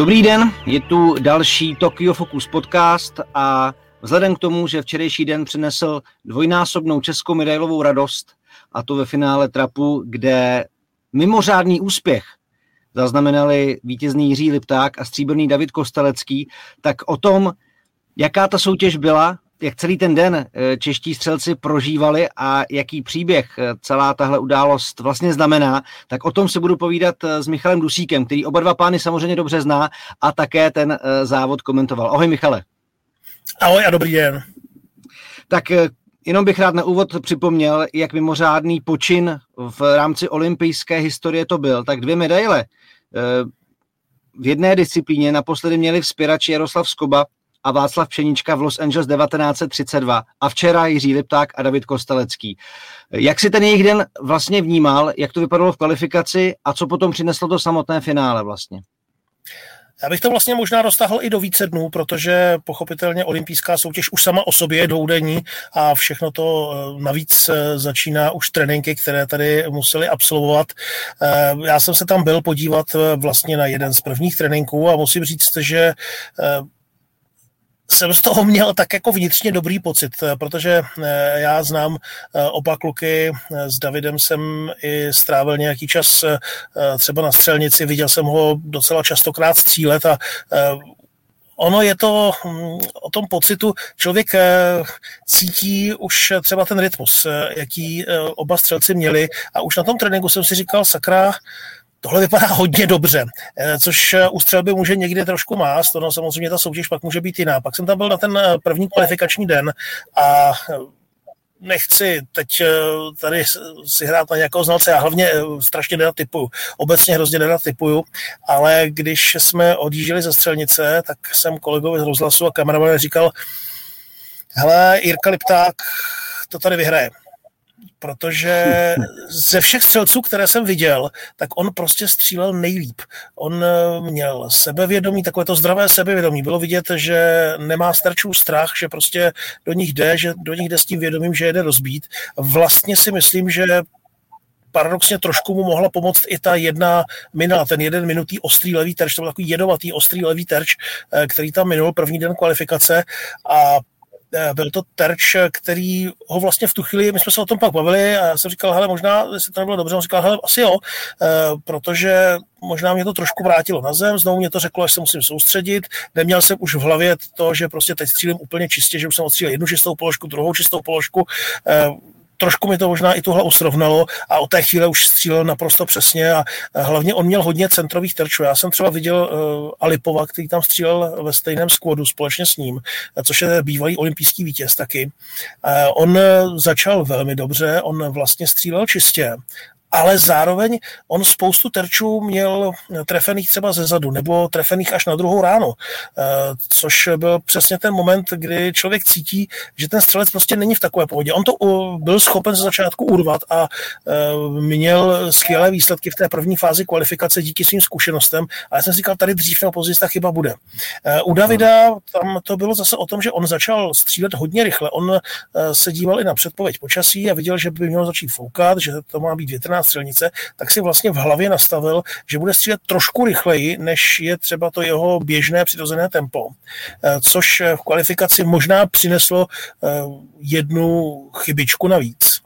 Dobrý den, je tu další Tokyo Focus podcast a vzhledem k tomu, že včerejší den přinesl dvojnásobnou českou medailovou radost, a to ve finále trapu, kde mimořádný úspěch zaznamenali vítězný Jiří Lipták a stříbrný David Kostelecký, tak o tom, jaká ta soutěž byla, jak celý ten den eh, čeští střelci prožívali a jaký příběh eh, celá tahle událost vlastně znamená, tak o tom se budu povídat eh, s Michalem Dusíkem, který oba dva pány samozřejmě dobře zná a také ten závod komentoval. Ahoj Michale. Ahoj a dobrý den. Tak jenom bych rád na úvod připomněl, jak mimořádný počin v rámci olympijské historie to byl. Tak dvě medaile v jedné disciplíně naposledy měli vzpěrači Jaroslav Skoba a Václav Pšenička v Los Angeles 1932 a včera Jiří Lipták a David Kostelecký. Jak si ten jejich den vlastně vnímal, jak to vypadalo v kvalifikaci a co potom přineslo to samotné finále vlastně? Já bych to vlastně možná roztahl i do více dnů, protože pochopitelně olympijská soutěž už sama o sobě je dvoudenní a všechno to eh, navíc eh, začíná už tréninky, které tady museli absolvovat. Eh, já jsem se tam byl podívat vlastně na jeden z prvních tréninků a musím říct, že jsem z toho měl tak jako vnitřně dobrý pocit, eh, protože eh, já znám eh, oba kluky, s Davidem jsem i strávil nějaký čas třeba na střelnici, viděl jsem ho docela častokrát střílet a ono je to hm, o tom pocitu, člověk cítí už třeba ten rytmus, jaký oba střelci měli a už na tom tréninku jsem si říkal, sakra, Tohle vypadá hodně dobře, eh, což eh, u střelby může někdy trošku mást, no samozřejmě ta soutěž pak může být jiná. Pak jsem tam byl na ten eh, první kvalifikační den a nechci teď tady si hrát na nějakého znalce, já hlavně strašně nerad typuju, obecně hrozně nerad typuju, ale když jsme odjížděli ze střelnice, tak jsem kolegovi z rozhlasu a kameraman říkal, hele, Jirka Lipták to tady vyhraje protože ze všech střelců, které jsem viděl, tak on prostě střílel nejlíp. On eh, měl sebevědomí, takové to zdravé sebevědomí. Bylo vidět, že nemá starčů strach, že prostě do nich jde, že do nich jde s tím vědomím, že jede rozbít. Vlastně si myslím, že paradoxně trošku mu mohla pomoct i ta jedna mina, ten jeden minutý ostrý levý terč, to byl takový jedovatý ostrý levý terč, eh, který tam minul první den kvalifikace a byl to terč, který ho vlastně v tu chvíli, my jsme se o tom pak bavili a já jsem říkal, hele, možná, jestli to nebylo dobře, on říkal, hele, asi jo, eh, protože možná mě to trošku vrátilo na zem, znovu mě to řeklo, že se musím soustředit, neměl jsem už v hlavě to, že prostě teď střílím úplně čistě, že už jsem odstřílil jednu čistou položku, druhou čistou položku, eh, trošku mi to možná i tu hlavu srovnalo a od té chvíle už střílel naprosto přesně a hlavně on měl hodně centrových terčů. Já jsem třeba viděl uh, Alipova, který tam střílel ve stejném skvodu společně s ním, což je bývalý olympijský vítěz taky. Uh, on začal velmi dobře, on vlastně střílel čistě ale zároveň on spoustu terčů měl trefených třeba ze zadu nebo trefených až na druhou ráno, eh, což byl přesně ten moment, kdy člověk cítí, že ten střelec prostě není v takové pohodě. On to byl schopen ze začátku urvat a eh, měl skvělé výsledky v té první fázi kvalifikace díky svým zkušenostem, ale já jsem si říkal, tady dřív nebo později ta chyba bude. Eh, u Davida tam to bylo zase o tom, že on začal střílet hodně rychle. On se díval i na předpověď počasí a viděl, že by měl začít foukat, že to má být větrná střelnice, tak si vlastně v hlavě nastavil, že bude střílet trošku rychleji, než je třeba to jeho běžné přirozené tempo, eh, což v kvalifikaci možná přineslo eh, jednu chybičku navíc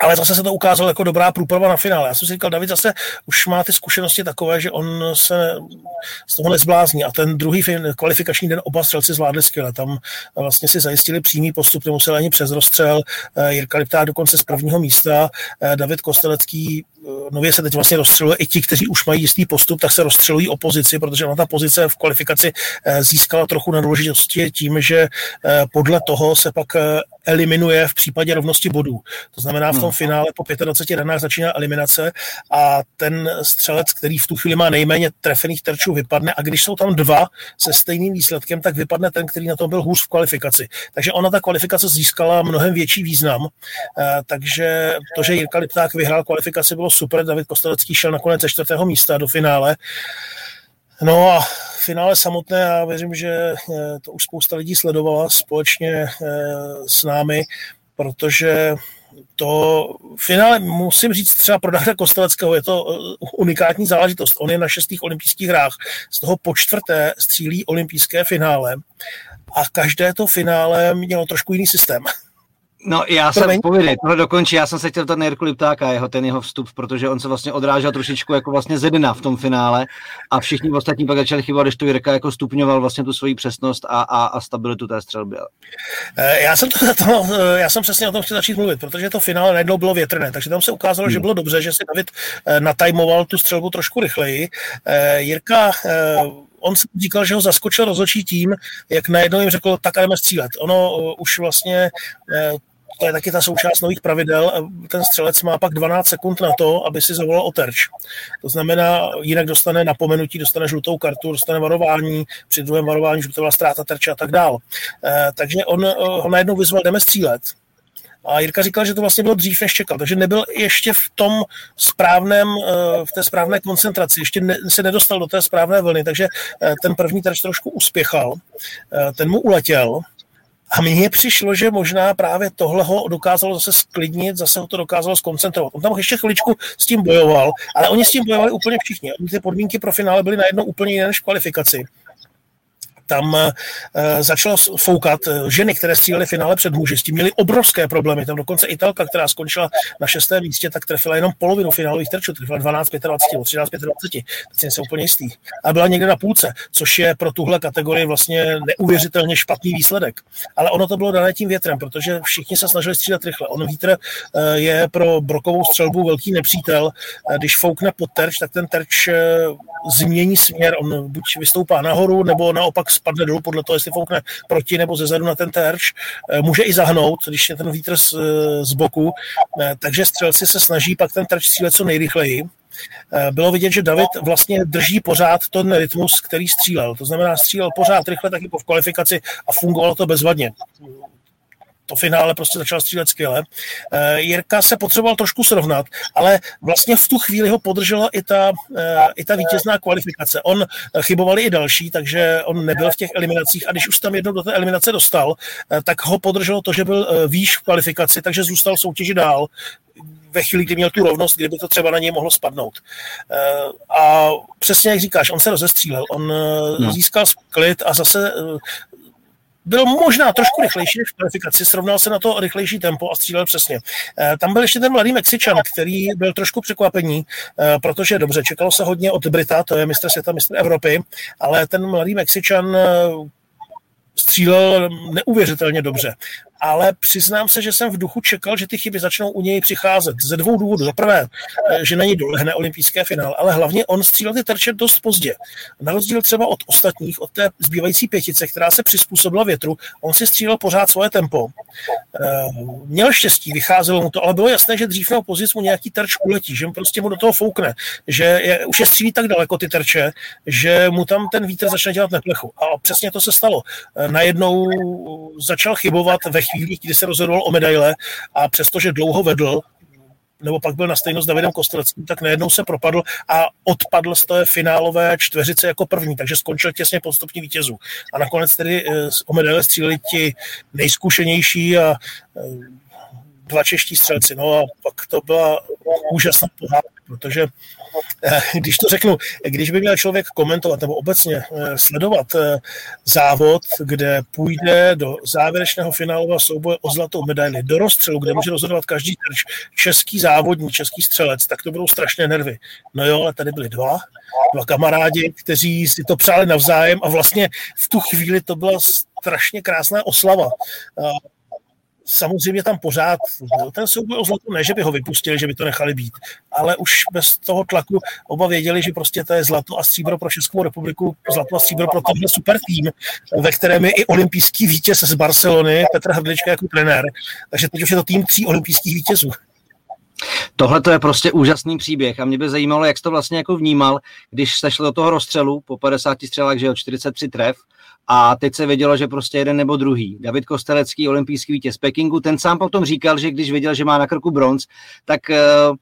ale zase se to ukázalo jako dobrá průprava na finále. Já jsem si říkal, David zase už má ty zkušenosti takové, že on se z toho nezblázní a ten druhý kvalifikační den oba střelci zvládli skvěle. Tam vlastně si zajistili přímý postup, nemusel ani přes rozstřel. Eh, Jirka Lipták dokonce z prvního místa, eh, David Kostelecký eh, nově se teď vlastně rozstřeluje i ti, kteří už mají jistý postup, tak se rozstřelují opozici, protože ona ta pozice v kvalifikaci získala trochu na důležitosti tím, že podle toho se pak eliminuje v případě rovnosti bodů. To znamená, v tom hmm. finále po 25 ranách začíná eliminace a ten střelec, který v tu chvíli má nejméně trefených terčů, vypadne a když jsou tam dva se stejným výsledkem, tak vypadne ten, který na tom byl hůř v kvalifikaci. Takže ona ta kvalifikace získala mnohem větší význam. Eh, takže to, že Jirka Lipták vyhrál kvalifikaci, bylo super. David Kostelecký šel nakonec ze čtvrtého místa do finále. No a finále samotné, já věřím, že eh, to už spousta lidí sledovala společně eh, s námi, protože to finále musím říct třeba pro Dachra Kosteleckého, je to unikátní záležitost. On je na šestých olympijských hrách, z toho po čtvrté střílí olympijské finále a každé to finále mělo trošku jiný systém. No já jsem, povědět, tohle dokončí, já jsem se chtěl ptat na Jirku Liptáka, jeho, ten jeho vstup, protože on se vlastně odrážel trošičku jako vlastně Zedina v tom finále a všichni ostatní pak začali chybovat, když to Jirka jako stupňoval vlastně tu svoji přesnost a, a, a stabilitu té střelby. Eh, já jsem, to, to, eh, já jsem přesně o tom chtěl začít mluvit, protože to finále najednou bylo větrné, takže tam se ukázalo, hmm. že bylo dobře, že si David eh, natajmoval tu střelbu trošku rychleji. Jirka on říkal, že ho zaskočil rozhodčí tím, jak najednou jim řekl, tak jdeme střílet. Ono uh, už vlastně uh, to je taky ta součást nových pravidel. Ten střelec má pak 12 sekund na to, aby si zavolal o terč. To znamená, jinak dostane napomenutí, dostane žlutou kartu, dostane varování, při druhém varování, že to byla ztráta terče a tak dál. Eh, takže on ho najednou vyzval, jdeme střílet. A Jirka říkal, že to vlastně bylo dřív, než čekal. Takže nebyl ještě v tom správném, eh, v té správné koncentraci, ještě ne, se nedostal do té správné vlny, takže eh, ten první terč trošku uspěchal, eh, ten mu uletěl, a mně přišlo, že možná právě tohle ho dokázalo zase sklidnit, zase ho to dokázalo skoncentrovat. On tam ještě chviličku s tím bojoval, ale oni s tím bojovali úplně všichni. Oni ty podmínky pro finále byly najednou úplně jiné než kvalifikaci tam uh, začalo foukat eh, ženy, které střílely v finále před muži. S tím měli obrovské problémy. Tam dokonce Italka, která skončila na šestém místě, tak trefila jenom polovinu finálových terčů. Trefila 12, 25 nebo 13, 25. Teď jsem úplně jistý. A byla někde na půlce, což je pro tuhle kategorii vlastně neuvěřitelně špatný výsledek. Ale ono to bylo dané tím větrem, protože všichni se snažili střílet rychle. On vítr uh, je pro brokovou střelbu velký nepřítel. Když foukne pod terč, tak ten terč změní směr. On buď vystoupá nahoru, nebo naopak spadne dolů podle toho, jestli foukne proti nebo zezadu na ten terč. Eh, může i zahnout, když je ten vítr z, eh, z boku. Eh, takže střelci se snaží pak ten terč střílet co nejrychleji. Bylo vidět, že David vlastně drží pořád ten rytmus, který střílel. To znamená, střílel pořád rychle, tak jako v kvalifikaci a fungovalo to bezvadně to finále prostě začal střílet skvěle. Eh, Jirka se potřeboval trošku srovnat, ale vlastně v tu chvíli ho podržela i ta, eh, i ta vítězná kvalifikace. On eh, chybovali i další, takže on nebyl v těch eliminacích a když už tam jednou do té eliminace dostal, tak ho podrželo to, že byl výš v kvalifikaci, takže zůstal soutěži dál ve chvíli, kdy měl tu rovnost, kdyby to třeba na něj mohlo spadnout. A přesně jak říkáš, on se rozestřílel, on no. získal klid a zase byl možná trošku rychlejší než v kvalifikaci, srovnal se na to rychlejší tempo a střílel přesně. Eh, tam byl ještě ten mladý Mexičan, který byl trošku překvapení, eh, protože dobře, čekalo se hodně od Brita, to je mistr světa, mistr Evropy, ale ten mladý Mexičan eh, střílel neuvěřitelně dobře ale přiznám se, že jsem v duchu čekal, že ty chyby začnou u něj přicházet. Ze dvou důvodů. Za prvé, eh, že něj dolehne olympijské finále, ale hlavně on střílel ty terče dost pozdě. Na rozdíl třeba od ostatních, od té zbývající pětice, která se přizpůsobila větru, on si střílel pořád svoje tempo. Eh, měl štěstí, vycházelo mu to, ale bylo jasné, že dřív nebo později mu nějaký terč uletí, že mu prostě mu do toho foukne, že je, už je střílí tak daleko ty terče, že mu tam ten vítr začne dělat neplechu. A přesně to se stalo. Eh, najednou začal chybovat ve chvíli, kdy se rozhodoval o medaile a přestože dlouho vedl, nebo pak byl na stejno s Davidem Kosteleckým, tak najednou se propadl a odpadl z té finálové čtveřice jako první, takže skončil těsně pod stupní vítězů. A nakonec tedy eh, o medaile stříleli ti nejzkušenější a eh, dva čeští střelci. No a pak to byla úžasná pohádka, protože eh, když to řeknu, když by měl člověk komentovat nebo obecně eh, sledovat eh, závod, kde půjde do závěrečného finálového souboje o zlatou medaili, do rozstřelu, kde může rozhodovat každý terč, český závodní, český střelec, tak to budou strašné nervy. No jo, ale tady byli dva, dva kamarádi, kteří si to přáli navzájem a vlastně v tu chvíli to byla strašně krásná oslava samozřejmě tam pořád ten souboj o zlato, ne, že by ho vypustili, že by to nechali být, ale už bez toho tlaku oba věděli, že prostě to je zlato a stříbro pro Českou republiku, zlato a stříbro pro tenhle super tým, ve kterém je i olympijský vítěz z Barcelony, Petr Hrdlička jako trenér. Takže teď už je to tým tří olympijských vítězů. Tohle to je prostě úžasný příběh a mě by zajímalo, jak jsi to vlastně jako vnímal, když jste šli do toho rozstřelu po 50 střelách, že jo, 43 tref a teď se vědělo, že prostě jeden nebo druhý. David Kostelecký, olympijský vítěz Pekingu, ten sám potom říkal, že když věděl, že má na krku bronz, tak uh,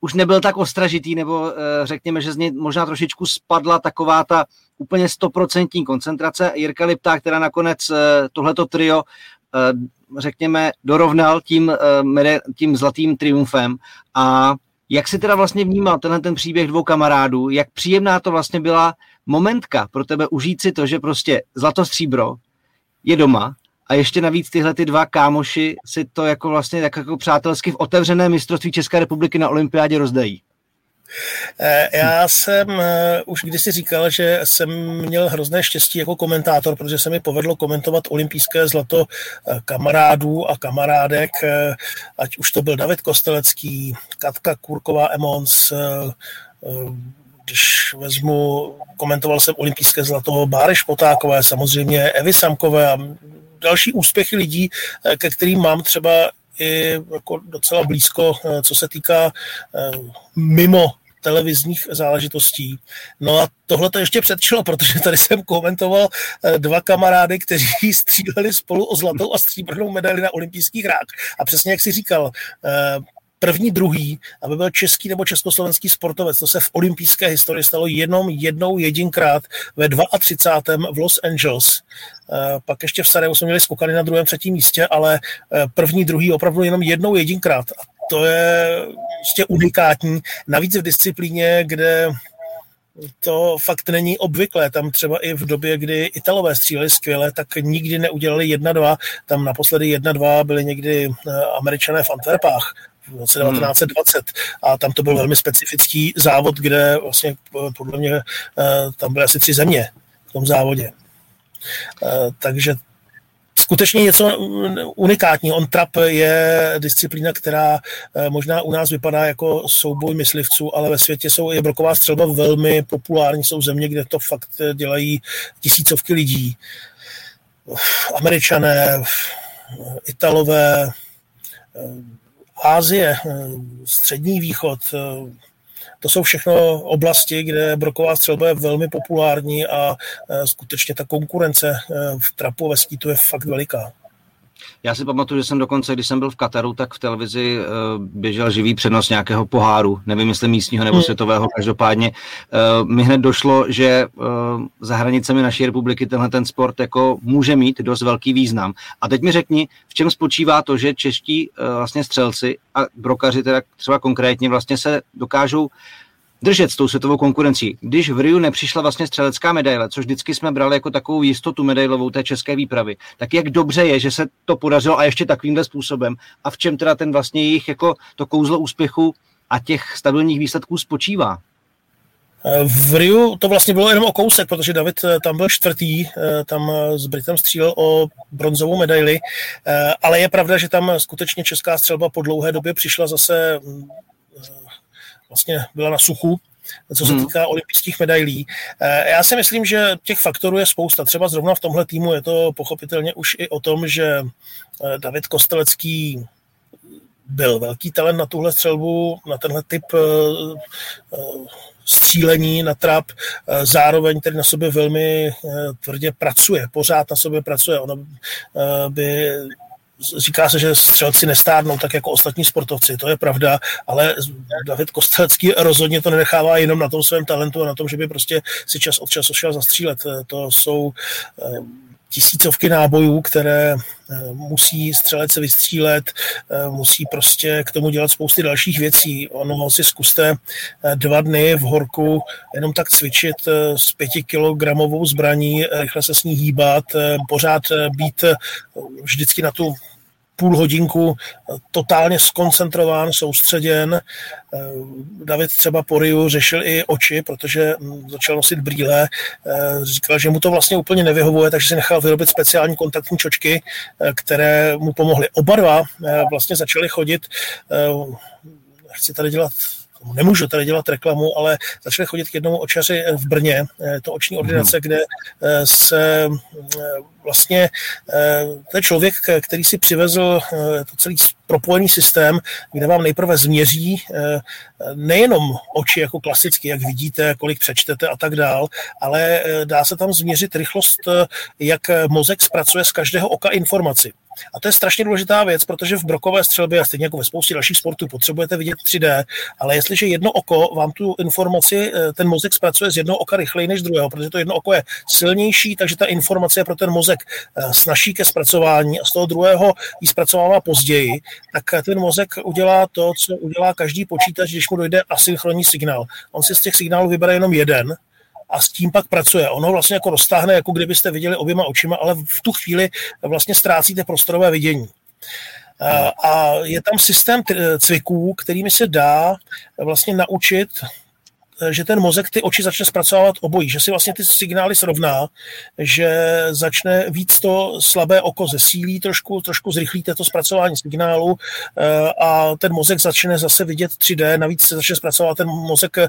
už nebyl tak ostražitý, nebo uh, řekněme, že z něj možná trošičku spadla taková ta úplně stoprocentní koncentrace. Jirka Lipták, která nakonec uh, tohleto trio řekněme, dorovnal tím, tím zlatým triumfem a jak si teda vlastně vnímal tenhle ten příběh dvou kamarádů, jak příjemná to vlastně byla momentka pro tebe užít si to, že prostě zlato stříbro je doma a ještě navíc tyhle ty dva kámoši si to jako vlastně tak jako přátelsky v otevřené mistrovství České republiky na olympiádě rozdají. Eh, já jsem eh, už kdysi říkal, že jsem měl hrozné štěstí jako komentátor, protože se mi povedlo komentovat olympijské zlato eh, kamarádů a kamarádek, ať už to byl David Kostelecký, Katka Kurková Emons, když vezmu, komentoval jsem olympijské zlato Báry Špotákové, samozřejmě Evy Samkové a další úspěchy lidí, ke kterým mám třeba i jako docela blízko, co se týká mimo televizních záležitostí. No a tohle to ještě předčilo, protože tady jsem komentoval eh, dva kamarády, kteří stříleli spolu o zlatou a stříbrnou medaili na olympijských hrách. A přesně jak si říkal, eh, první, druhý, aby byl český nebo československý sportovec. To se v olympijské historii stalo jenom jednou jedinkrát ve 32. v Los Angeles. Eh, pak ještě v Sarajevu jsme měli skokany na druhém, třetím místě, ale první, druhý opravdu jenom jednou jedinkrát. A to je prostě unikátní. Navíc v disciplíně, kde to fakt není obvyklé. Tam třeba i v době, kdy Italové stříleli skvěle, tak nikdy neudělali 1-2. Tam naposledy 1-2 byli někdy eh, američané v Antwerpách v roce 1920 hmm. a tam to byl velmi specifický závod, kde vlastně eh, podle mě eh, tam byly asi tři země v tom závodě. Takže skutečně něco unikátního. On trap je disciplína, která eh, možná u nás vypadá jako souboj myslivců, ale ve světě jsou i broková střelba velmi populární. Jsou země, kde to fakt dělají tisícovky lidí. Američané, Italové, eh, Ázie, eh, Střední východ, to jsou všechno oblasti, kde broková střelba je velmi populární a e, skutečně ta konkurence e, v trapu ve skýtu je fakt veliká. Já si pamatuju, že jsem dokonce, když jsem byl v Kataru, tak v televizi uh, běžel živý přenos nějakého poháru, nevím, jestli místního nebo hmm. světového, každopádně uh, mi hned došlo, že uh, za hranicemi naší republiky tenhle ten sport jako může mít dost velký význam. A teď mi řekni, v čem spočívá to, že čeští vlastně střelci a brokaři teda třeba konkrétně vlastně se dokážou držet s tou světovou konkurencí. Když v Riu nepřišla vlastně střelecká medaile, což vždycky jsme brali jako takovou jistotu medailovou té české výpravy, tak jak dobře je, že se to podařilo a ještě takovýmhle způsobem a v čem teda ten vlastně jejich jako to kouzlo úspěchu a těch stabilních výsledků spočívá? V Riu to vlastně bylo jenom o kousek, protože David eh, tam byl čtvrtý, eh, tam eh, s Britem střílel o bronzovou medaili, ale je pravda, že tam skutečně česká střelba po dlouhé době přišla zase mm, vlastně byla na suchu, co se hmm. týká olympijských medailí. Eh, já si myslím, že těch faktorů je spousta. Třeba zrovna v tomhle týmu je to pochopitelně už i o tom, že eh, David Kostelecký byl velký talent na tuhle střelbu, na tenhle typ eh, střílení na trap, zároveň tedy na sobě velmi tvrdě pracuje, pořád na sobě pracuje. Ono by říká se, že střelci nestárnou tak jako ostatní sportovci, to je pravda, ale David Kostelecký rozhodně to nenechává jenom na tom svém talentu a na tom, že by prostě si čas od času šel zastřílet. To jsou eh, tisícovky nábojů, které eh, musí střelec vystřílet, eh, musí prostě k tomu dělat spousty dalších věcí. Ono si zkuste dva dny v horku jenom tak cvičit s pětikilogramovou zbraní, rychle se s ní hýbat, pořád být vždycky na tu půl hodinku totálně skoncentrován, soustředěn. Eh, David třeba po Riu řešil i oči, protože hm, začal nosit brýle. Eh, říkal, že mu to vlastně úplně nevyhovuje, takže si nechal vyrobit speciální kontaktní čočky, eh, které mu pomohly. Oba dva vlastně začali chodit chci tady dělat nemůžu tady dělat reklamu, ale začali chodit k jednomu očaři v Brně, eh, to oční ordinace, hmm. kde eh, se eh, vlastně to je člověk, který si přivezl to celý propojený systém, kde vám nejprve změří nejenom oči jako klasicky, jak vidíte, kolik přečtete a tak dál, ale dá se tam změřit rychlost, jak mozek zpracuje z každého oka informaci. A to je strašně důležitá věc, protože v brokové střelbě a stejně jako ve spoustě dalších sportů potřebujete vidět 3D, ale jestliže jedno oko vám tu informaci, eh, ten mozek zpracuje z jednoho oka rychleji než druhého, protože to jedno oko je silnější, takže ta informace je pro ten mozek eh, snaží ke zpracování a z toho druhého ji zpracovává později, tak ten mozek udělá to, co udělá každý počítač, když mu dojde asynchronní signál. On si z těch signálů vybere jenom jeden, a s tím pak pracuje. Ono vlastně jako roztáhne, jako kdybyste viděli oběma očima, ale v tu chvíli vlastně ztrácíte prostorové vidění. A je tam systém cviků, kterými se dá vlastně naučit že ten mozek ty oči začne zpracovávat obojí, že si vlastně ty signály srovná, že začne víc to slabé oko zesílí trošku, trošku zrychlíte to zpracování signálu eh, a ten mozek začne zase vidět 3D, navíc se začne zpracovat ten mozek eh,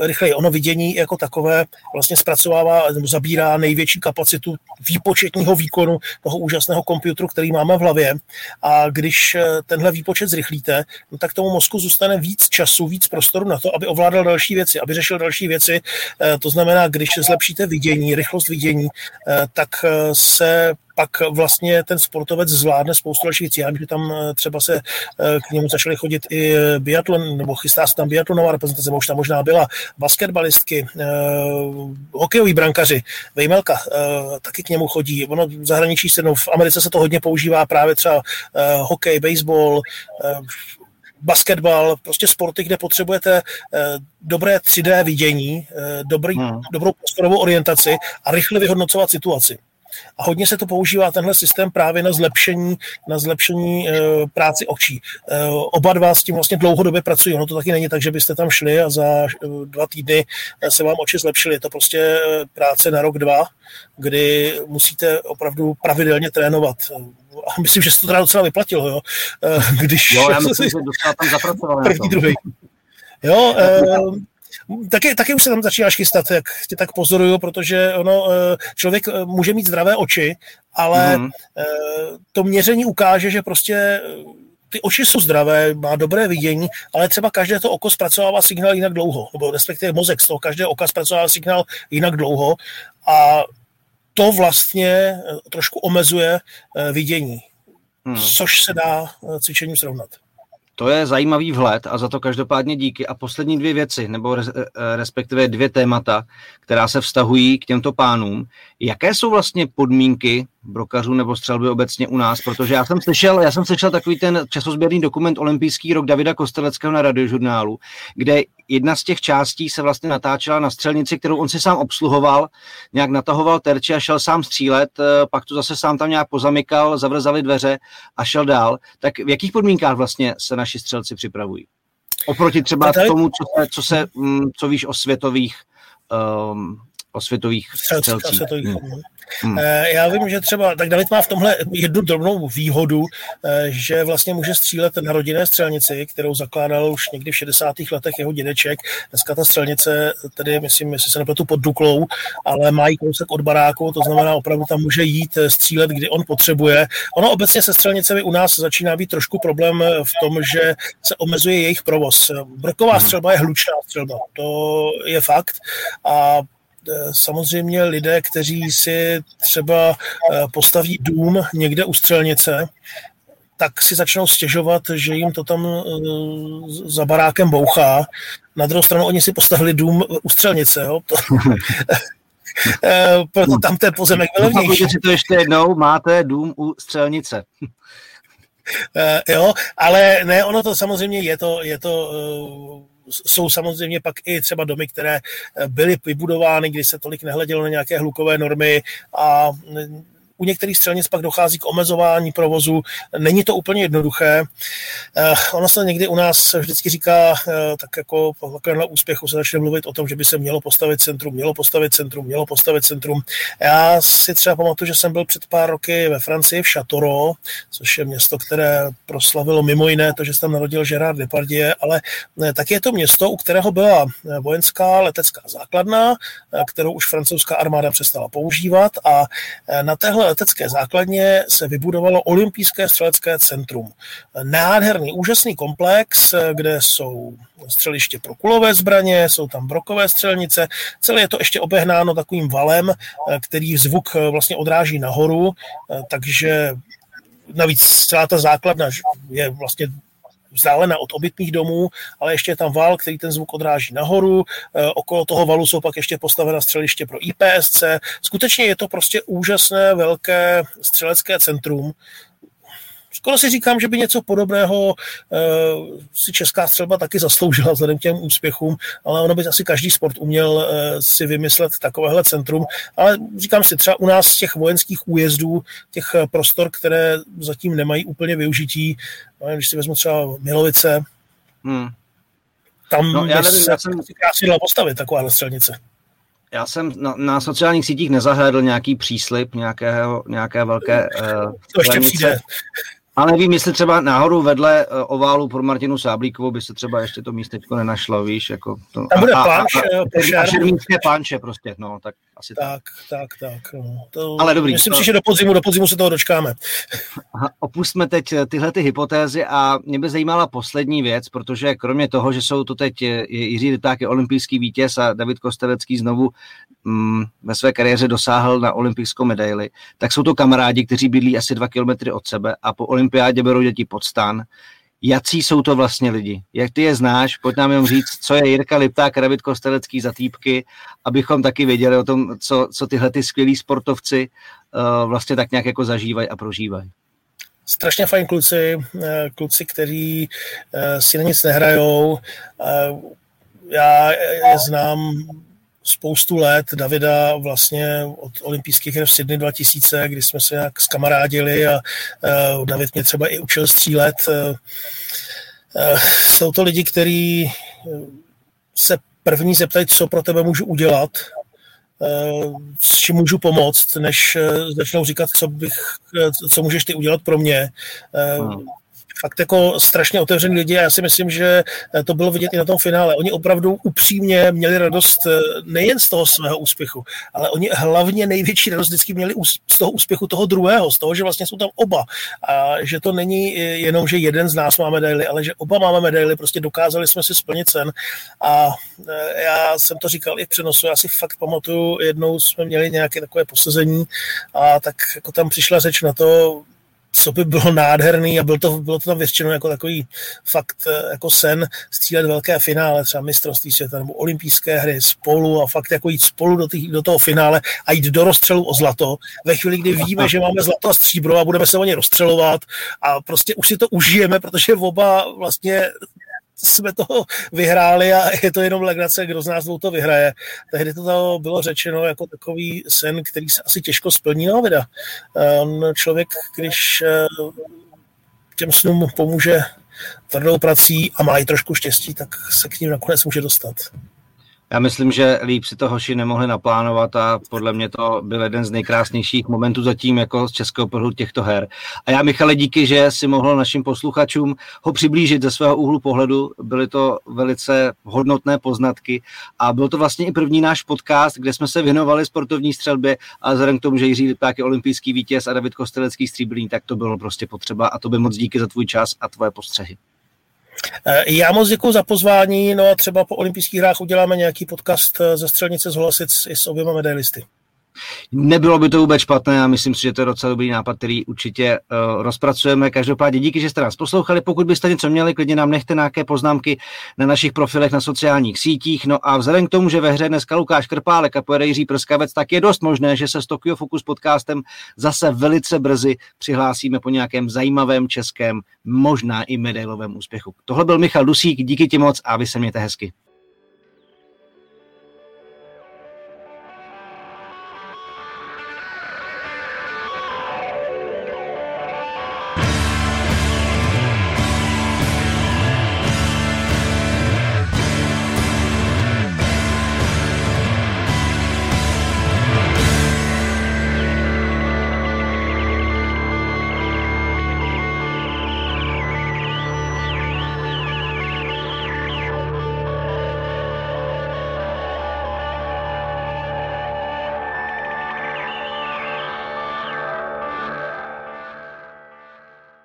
rychleji. Ono vidění jako takové vlastně zpracovává nebo zabírá největší kapacitu výpočetního výkonu toho úžasného počítače, který máme v hlavě a když eh, tenhle výpočet zrychlíte, no tak tomu mozku zůstane víc času, víc prostoru na to, aby ovládal další věci věci, aby řešil další věci. Eh, to znamená, když zlepšíte vidění, rychlost vidění, eh, tak eh, se pak vlastně ten sportovec zvládne spoustu dalších věcí. Já vím, že tam třeba se k němu začaly chodit i biatlon, nebo chystá se tam biatlonová reprezentace, už tam možná byla basketbalistky, hokejoví brankaři, Vejmelka taky k němu chodí. Ono v zahraničí se, no, v Americe se to hodně používá právě třeba hokej, baseball, basketbal, prostě sporty, kde potřebujete eh, dobré 3D vidění, eh, dobrý, hmm. dobrou prostorovou orientaci a rychle vyhodnocovat situaci. A hodně se to používá tenhle systém právě na zlepšení, na zlepšení e, práci očí. E, oba dva s tím vlastně dlouhodobě pracují. Ono to taky není tak, že byste tam šli a za e, dva týdny se vám oči zlepšily. Je to prostě práce na rok, dva, kdy musíte opravdu pravidelně trénovat a myslím, že se to teda docela vyplatilo, jo. Když jo, já myslím, že docela tam zapracoval. První, druhý. Jo, e, taky, taky už se tam začínáš chystat, jak tě tak pozoruju, protože ono, eh, člověk eh, může mít zdravé oči, ale mm. to měření ukáže, že prostě ty oči jsou zdravé, má dobré vidění, ale třeba každé to oko zpracovává signál jinak dlouho, nebo respektive mozek z toho každého oka zpracovává signál jinak dlouho a to vlastně trošku omezuje vidění, hmm. což se dá cvičením srovnat. To je zajímavý vhled a za to každopádně díky. A poslední dvě věci, nebo eh, respektive dvě témata, která se vztahují k těmto pánům. Jaké jsou vlastně podmínky brokařů nebo střelby obecně u nás? Protože já jsem slyšel, já jsem slyšel takový ten časozběrný dokument Olympijský rok Davida Kosteleckého na radiožurnálu, kde jedna z těch částí se vlastně natáčela na střelnici, kterou on si sám obsluhoval, nějak natahoval terči a šel sám střílet, eh, pak to zase sám tam nějak pozamykal, zavrzali dveře a šel dál. Tak v jakých podmínkách vlastně se naši střelci připravují? Oproti třeba tomu, co se, co, se, mm, co víš o světových um, o světových střelcích. Světových. Hmm. Hmm. Eh, já vím, že třeba, tak David má v tomhle jednu drobnou výhodu, eh, že vlastně může střílet na rodinné střelnici, kterou zakládal už někdy v 60. letech jeho dědeček. Dneska ta střelnice, tedy myslím, jestli se nepletu pod Duklou, ale má jí kousek od baráku, to znamená opravdu tam může jít eh, střílet, kdy on potřebuje. Ono obecně se střelnicemi u nás začíná být trošku problém v tom, že se omezuje jejich provoz. Brková hmm. střelba je hlučná střelba, to je fakt. A samozřejmě lidé, kteří si třeba eh, postaví dům někde u střelnice, tak si začnou stěžovat, že jim to tam eh, za barákem bouchá. Na druhou stranu oni si postavili dům u střelnice. Jo? To, proto tam ten pozemek byl levnější. si to ještě jednou, máte dům u střelnice. jo, ale ne, ono to samozřejmě je to, je to jsou samozřejmě pak i třeba domy, které byly vybudovány, kdy se tolik nehledělo na nějaké hlukové normy a u některých střelnic pak dochází k omezování provozu. Není to úplně jednoduché. Eh, ono se někdy u nás vždycky říká, eh, tak jako takovémhle úspěchu se začne mluvit o tom, že by se mělo postavit centrum, mělo postavit centrum, mělo postavit centrum. Já si třeba pamatuju, že jsem byl před pár roky ve Francii v Châteauroux, což je město, které proslavilo mimo jiné to, že se tam narodil Gerard Depardieu, ale eh, tak je to město, u kterého byla vojenská letecká základna, kterou už francouzská armáda přestala používat a na téhle letecké základně se vybudovalo Olympijské střelecké centrum. Nádherný, úžasný komplex, kde jsou střeliště pro kulové zbraně, jsou tam brokové střelnice, celé je to ještě obehnáno takovým valem, který zvuk vlastně odráží nahoru, takže navíc celá ta základna je vlastně vzdálena od obytných domů, ale ještě je tam val, který ten zvuk odráží nahoru. E, okolo toho valu jsou pak ještě postavena střeliště pro IPSC. Skutečně je to prostě úžasné velké střelecké centrum, skoro si říkám, že by něco podobného uh, si česká střelba taky zasloužila vzhledem k těm úspěchům, ale ono by asi každý sport uměl uh, si vymyslet takovéhle centrum. Ale říkám si, třeba u nás z těch vojenských újezdů, těch eh, prostor, které zatím nemají úplně využití, když si vezmu třeba Milovice, hmm. tam no, já nevím, se já jsem... krásně dala postavit taková střelnice. Já jsem na, na sociálních sítích nezahlédl nějaký příslip nějakého, nějaké velké uh, to ještě přijde. Ale nevím, jestli třeba náhodou vedle uh, oválu pro Martinu Sáblíkovou by se třeba ještě to místečko nenašlo, víš, jako to. Tam bude planš, a, a, planše prostě, no, tak asi tak. Tak, tak, tak. No. To, Ale dobrý. Myslím to... si, že do podzimu, do podzimu se toho dočkáme. Aha, opustme teď eh, tyhle ty hypotézy a mě by zajímala poslední věc, protože kromě toho, že jsou to teď eh, Jiří Ryták je olympijský vítěz a David Kostelecký znovu mm, ve své kariéře dosáhl na olympijskou medaili, tak jsou to kamarádi, kteří bydlí asi dva kilometry od sebe a po olympiádě berou děti pod stan. Jací jsou to vlastně lidi? Jak ty je znáš? Pojď nám jenom říct, co je Jirka Lipták, David Kostelecký za týpky, abychom taky věděli o tom, co, co tyhle ty skvělí sportovci uh, vlastně tak nějak jako zažívají a prožívají. Strašně fajn kluci, eh, kluci, kteří uh, si na nic nehrajou. Já je znám spoustu let Davida vlastně od olympijských her v Sydney 2000, kdy jsme se nějak skamarádili a uh, David mě třeba i učil střílet. Uh, uh, jsou to lidi, kteří se první zeptají, co pro tebe můžu udělat, s čím můžu pomoct, než začnou říkat, co, bych, co můžeš ty udělat pro mě. Hmm fakt jako strašně otevřený lidi a já si myslím, že eh, to bylo vidět i na tom finále. Oni opravdu upřímně měli radost eh, nejen z toho svého úspěchu, ale oni hlavně největší radost vždycky měli z toho úspěchu toho druhého, z toho, že vlastně jsou tam oba. A že to není eh, jenom, že jeden z nás má medaily, ale že oba máme medaily, prostě dokázali jsme si splnit sen. A já jsem to říkal i v přenosu, já si fakt pamatuju, jednou jsme měli nějaké takové posazení a tak jako tam přišla řeč na to, co by bylo nádherný a bylo to, bylo to tam většinou jako takový fakt eh, jako sen střílet velké finále, třeba mistrovství světa nebo olympijské hry spolu a fakt jako jít spolu do, tý, do toho finále a jít do rozstřelu o zlato. Ve chvíli, kdy víme, že máme zlato a stříbro a budeme se o ně rozstřelovat a prostě už si to užijeme, protože oba vlastně jsme to vyhráli a je to jenom legrace, kdo z nás dvou to vyhraje. Tehdy to bylo řečeno jako takový sen, který se asi těžko splní, no vida. On člověk, když eh, těm snům pomůže tvrdou prací a má i trošku štěstí, tak se k ním nakonec může dostat. Já myslím, že líp si to hoši nemohli naplánovat a podle mě to byl jeden z nejkrásnějších momentů zatím jako z českého pohledu těchto her. A já, Michale, díky, že si mohl našim posluchačům ho přiblížit ze svého úhlu pohledu. Byly to velice hodnotné poznatky a byl to vlastně i první náš podcast, kde jsme se věnovali sportovní střelbě a vzhledem k tomu, že Jiří Lipák je olympijský vítěz a David Kostelecký stříbrný, tak to bylo prostě potřeba a to by moc díky za tvůj čas a tvoje postřehy. Eh, já moc děkuji za pozvání, no a třeba po olympijských hrách uděláme nějaký podcast eh, ze střelnice z Holasic i s oběma medailisty. Nebylo by to vůbec špatné a myslím si, že to je docela dobrý nápad, který určitě uh, rozpracujeme. Každopádně díky, že jste nás poslouchali. Pokud byste něco měli, klidně nám nechte nějaké poznámky na našich profilech na sociálních sítích. No a vzhledem k tomu, že ve hře dneska Lukáš Krpálek a pojede Jiří Prskavec, tak je dost možné, že se s Tokyo Focus podcastem zase velice brzy přihlásíme po nějakém zajímavém českém, možná i medailovém úspěchu. Tohle byl Michal Dusík, díky ti moc a vy se mějte hezky.